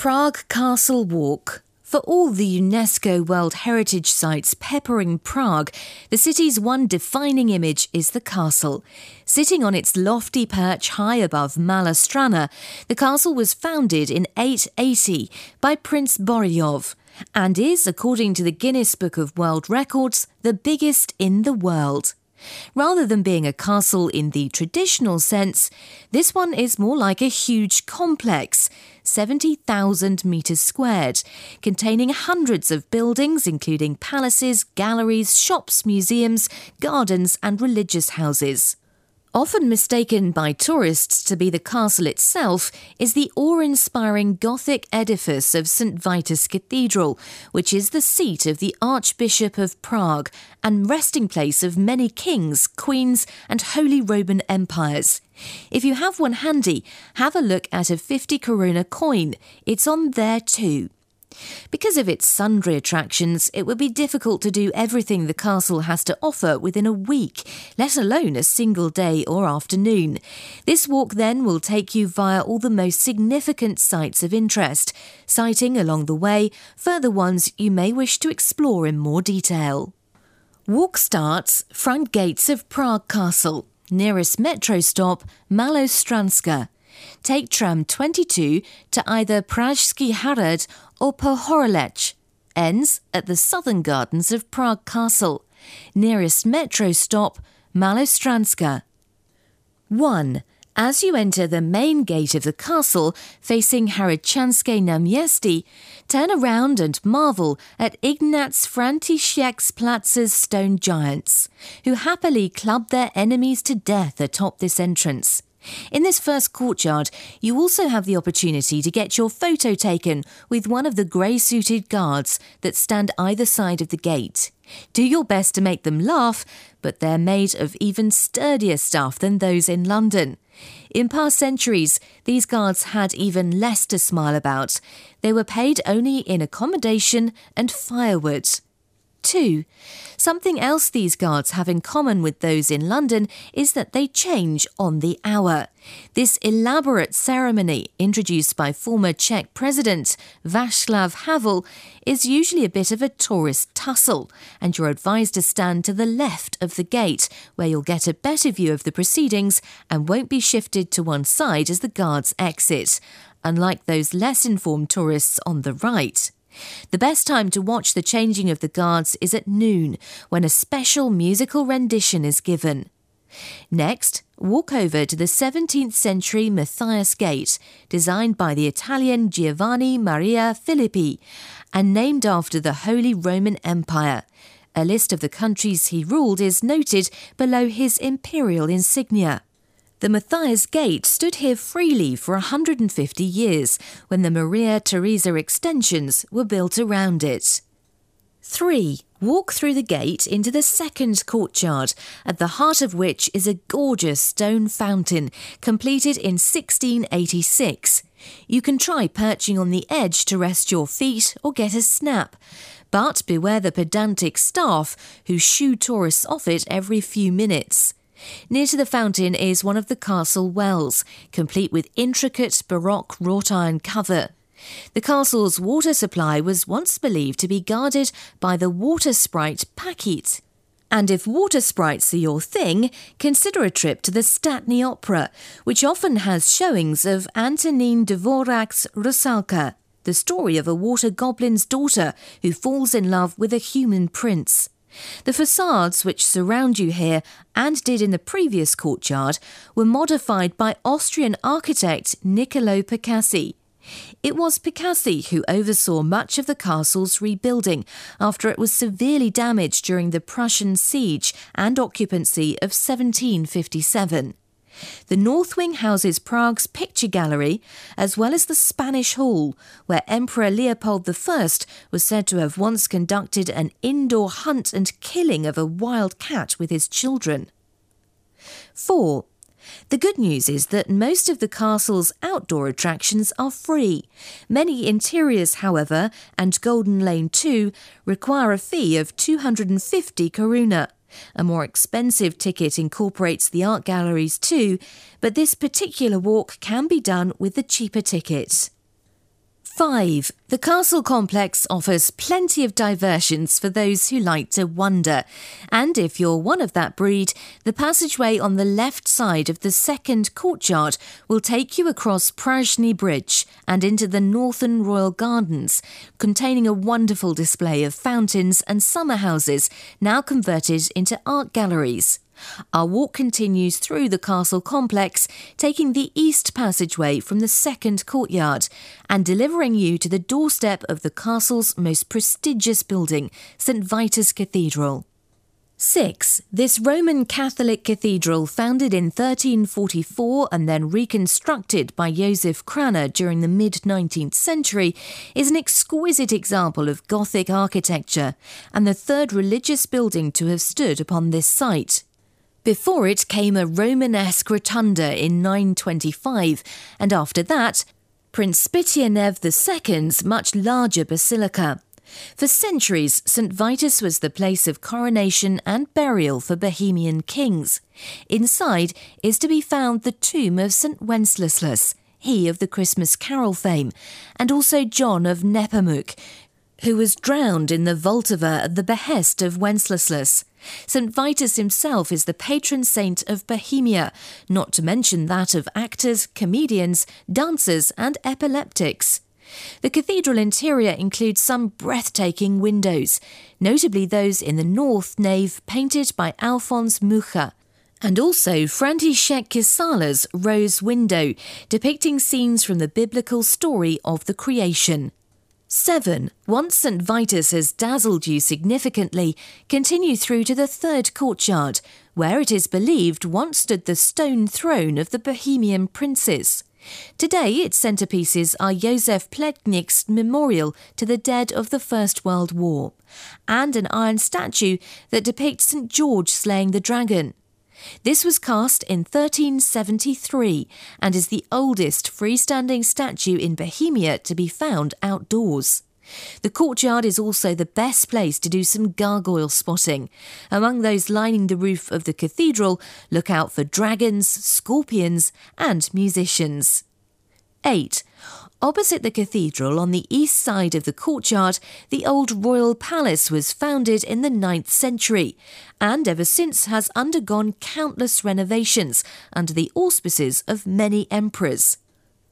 Prague Castle Walk. For all the UNESCO World Heritage sites peppering Prague, the city's one defining image is the castle. Sitting on its lofty perch high above Malá Strana, the castle was founded in 880 by Prince Bořivoj and is, according to the Guinness Book of World Records, the biggest in the world. Rather than being a castle in the traditional sense, this one is more like a huge complex, 70,000 metres squared, containing hundreds of buildings, including palaces, galleries, shops, museums, gardens, and religious houses. Often mistaken by tourists to be the castle itself is the awe inspiring Gothic edifice of St. Vitus Cathedral, which is the seat of the Archbishop of Prague and resting place of many kings, queens, and Holy Roman empires. If you have one handy, have a look at a 50 koruna coin. It's on there too. Because of its sundry attractions, it would be difficult to do everything the castle has to offer within a week, let alone a single day or afternoon. This walk then will take you via all the most significant sites of interest, citing along the way further ones you may wish to explore in more detail. Walk starts front gates of Prague Castle, nearest metro stop Malostranska. Take tram 22 to either Pražský hrad or Pohorelec. Ends at the southern gardens of Prague Castle. Nearest metro stop Malostranska. 1. As you enter the main gate of the castle, facing Hradčanské náměstí, turn around and marvel at Ignác František's Platzer's stone giants, who happily club their enemies to death atop this entrance. In this first courtyard, you also have the opportunity to get your photo taken with one of the grey suited guards that stand either side of the gate. Do your best to make them laugh, but they're made of even sturdier stuff than those in London. In past centuries, these guards had even less to smile about. They were paid only in accommodation and firewood. 2. Something else these guards have in common with those in London is that they change on the hour. This elaborate ceremony, introduced by former Czech President Václav Havel, is usually a bit of a tourist tussle, and you're advised to stand to the left of the gate, where you'll get a better view of the proceedings and won't be shifted to one side as the guards exit, unlike those less informed tourists on the right. The best time to watch the changing of the guards is at noon, when a special musical rendition is given. Next, walk over to the 17th century Matthias Gate, designed by the Italian Giovanni Maria Filippi and named after the Holy Roman Empire. A list of the countries he ruled is noted below his imperial insignia. The Matthias Gate stood here freely for 150 years when the Maria Theresa extensions were built around it. 3. Walk through the gate into the second courtyard, at the heart of which is a gorgeous stone fountain completed in 1686. You can try perching on the edge to rest your feet or get a snap. But beware the pedantic staff who shoo tourists off it every few minutes. Near to the fountain is one of the castle wells, complete with intricate Baroque wrought iron cover. The castle's water supply was once believed to be guarded by the water sprite Paquíť. And if water sprites are your thing, consider a trip to the Státní Opera, which often has showings of Antonín Dvořák's Rusalka, the story of a water goblin's daughter who falls in love with a human prince. The facades which surround you here and did in the previous courtyard were modified by Austrian architect Niccolo Pacassi. It was Pacassi who oversaw much of the castle's rebuilding after it was severely damaged during the Prussian siege and occupancy of 1757. The North Wing houses Prague's picture gallery, as well as the Spanish Hall, where Emperor Leopold I was said to have once conducted an indoor hunt and killing of a wild cat with his children. 4. The good news is that most of the castle's outdoor attractions are free. Many interiors, however, and Golden Lane too, require a fee of 250 koruna. A more expensive ticket incorporates the art galleries too, but this particular walk can be done with the cheaper ticket. 5. The castle complex offers plenty of diversions for those who like to wander. And if you're one of that breed, the passageway on the left side of the second courtyard will take you across Prašný Bridge and into the Northern Royal Gardens, containing a wonderful display of fountains and summer houses now converted into art galleries. Our walk continues through the castle complex, taking the east passageway from the second courtyard and delivering you to the doorstep of the castle's most prestigious building, St Vitus Cathedral. 6. This Roman Catholic cathedral, founded in 1344 and then reconstructed by Joseph Kranner during the mid 19th century, is an exquisite example of Gothic architecture and the third religious building to have stood upon this site. Before it came a Romanesque rotunda in 925, and after that, Prince Spytihněv II's much larger basilica. For centuries, St. Vitus was the place of coronation and burial for Bohemian kings. Inside is to be found the tomb of St. Wenceslas, he of the Christmas Carol fame, and also John of Nepomuk, who was drowned in the Vltava at the behest of Wenceslas. St. Vitus himself is the patron saint of Bohemia, not to mention that of actors, comedians, dancers, and epileptics. The cathedral interior includes some breathtaking windows, notably those in the north nave painted by Alphonse Mucha, and also František Kysela's Rose Window, depicting scenes from the biblical story of the creation. 7. Once St. Vitus has dazzled you significantly, continue through to the third courtyard, where it is believed once stood the stone throne of the Bohemian princes. Today, its centerpieces are Josef Plečnik's memorial to the dead of the First World War, and an iron statue that depicts St. George slaying the dragon. This was cast in 1373 and is the oldest freestanding statue in Bohemia to be found outdoors. The courtyard is also the best place to do some gargoyle spotting. Among those lining the roof of the cathedral, look out for dragons, scorpions, and musicians. 8. Opposite the cathedral, on the east side of the courtyard, the old royal palace was founded in the 9th century and ever since has undergone countless renovations under the auspices of many emperors.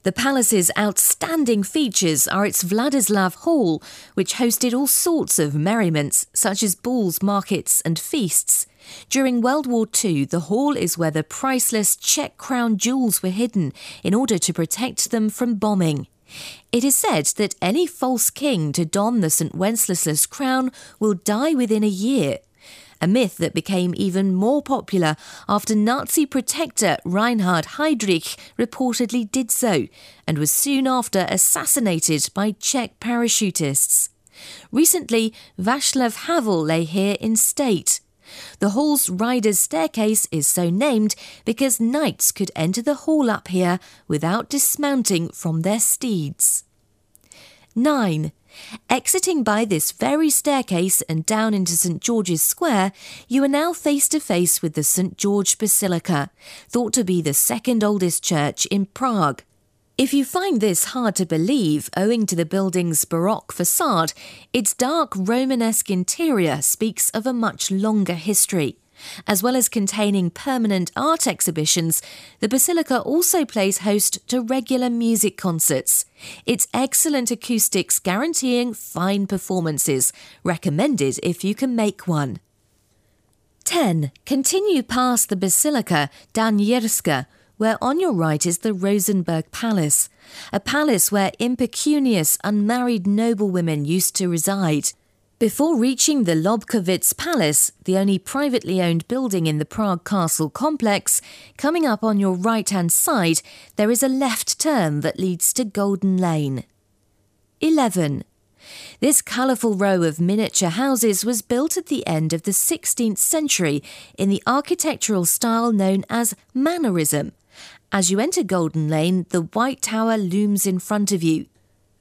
The palace's outstanding features are its Vladislav Hall, which hosted all sorts of merriments, such as balls, markets, and feasts. During World War II, the hall is where the priceless Czech crown jewels were hidden in order to protect them from bombing. It is said that any false king to don the St. Wenceslas crown will die within a year, a myth that became even more popular after Nazi protector Reinhard Heydrich reportedly did so and was soon after assassinated by Czech parachutists. Recently, Václav Havel lay here in state. The hall's rider's staircase is so named because knights could enter the hall up here without dismounting from their steeds. 9. Exiting by this very staircase and down into St George's Square, you are now face to face with the St George Basilica, thought to be the second oldest church in Prague. If you find this hard to believe owing to the building's Baroque facade, its dark Romanesque interior speaks of a much longer history. As well as containing permanent art exhibitions, the Basilica also plays host to regular music concerts. Its excellent acoustics guaranteeing fine performances, recommended if you can make one. 10. Continue past the Basilica Danierska, where on your right is the Rosenberg Palace, a palace where impecunious, unmarried noblewomen used to reside. Before reaching the Lobkowitz Palace, the only privately owned building in the Prague Castle complex, coming up on your right hand side, there is a left turn that leads to Golden Lane. 11. This colourful row of miniature houses was built at the end of the 16th century in the architectural style known as Mannerism as you enter Golden Lane, the White Tower looms in front of you.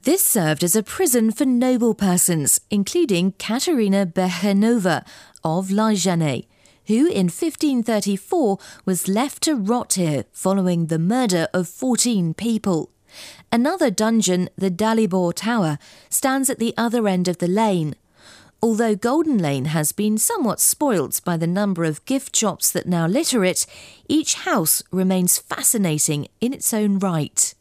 This served as a prison for noble persons, including Katerina Bechyňová of La Janet, who in 1534 was left to rot here following the murder of 14 people. Another dungeon, the Dalibor Tower, stands at the other end of the lane. Although Golden Lane has been somewhat spoilt by the number of gift shops that now litter it, each house remains fascinating in its own right.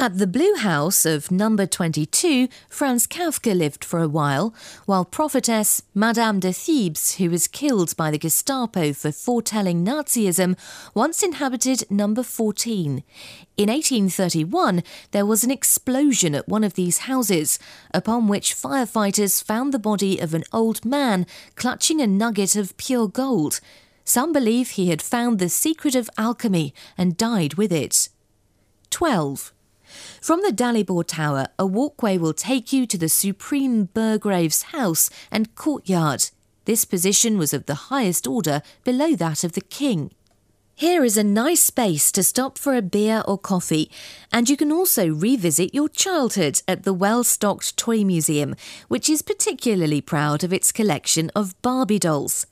At the Blue House of number 22, Franz Kafka lived for a while, while prophetess Madame de Thebes, who was killed by the Gestapo for foretelling Nazism, once inhabited number 14. In 1831, there was an explosion at one of these houses, upon which firefighters found the body of an old man clutching a nugget of pure gold. Some believe he had found the secret of alchemy and died with it. 12. From the Dalibor Tower, a walkway will take you to the Supreme Burgrave's house and courtyard. This position was of the highest order below that of the king. Here is a nice space to stop for a beer or coffee, and you can also revisit your childhood at the well stocked Toy Museum, which is particularly proud of its collection of Barbie dolls.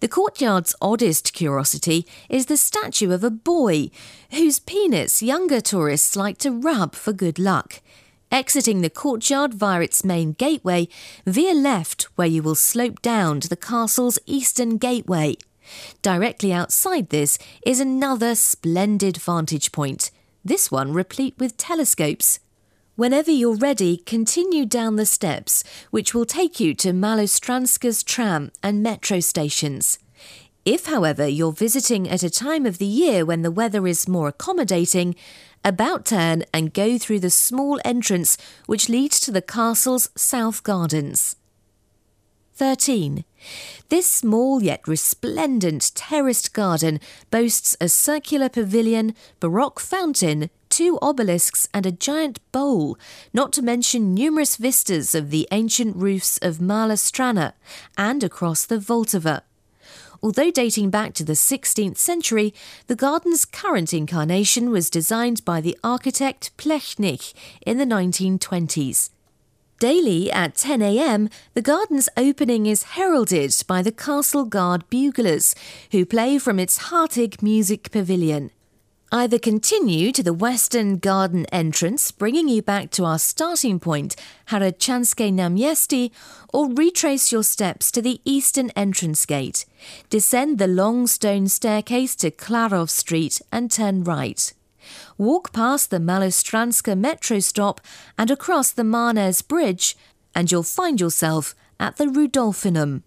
The courtyard's oddest curiosity is the statue of a boy, whose penis younger tourists like to rub for good luck. Exiting the courtyard via its main gateway, veer left where you will slope down to the castle's eastern gateway. Directly outside this is another splendid vantage point, this one replete with telescopes. Whenever you're ready, continue down the steps, which will take you to Malostranska's tram and metro stations. If, however, you're visiting at a time of the year when the weather is more accommodating, about turn and go through the small entrance which leads to the castle's south gardens. 13. This small yet resplendent terraced garden boasts a circular pavilion, baroque fountain, two obelisks, and a giant bowl, not to mention numerous vistas of the ancient roofs of Mala Strana and across the Vltava. Although dating back to the 16th century, the garden's current incarnation was designed by the architect Plečnik in the 1920s. Daily at 10 a.m., the garden's opening is heralded by the Castle Guard buglers, who play from its Hartig music pavilion. Either continue to the western garden entrance, bringing you back to our starting point, Hradčanské náměstí, or retrace your steps to the eastern entrance gate. Descend the long stone staircase to Klarov Street and turn right. Walk past the Malostranska metro stop and across the Mánes Bridge, and you'll find yourself at the Rudolfinum.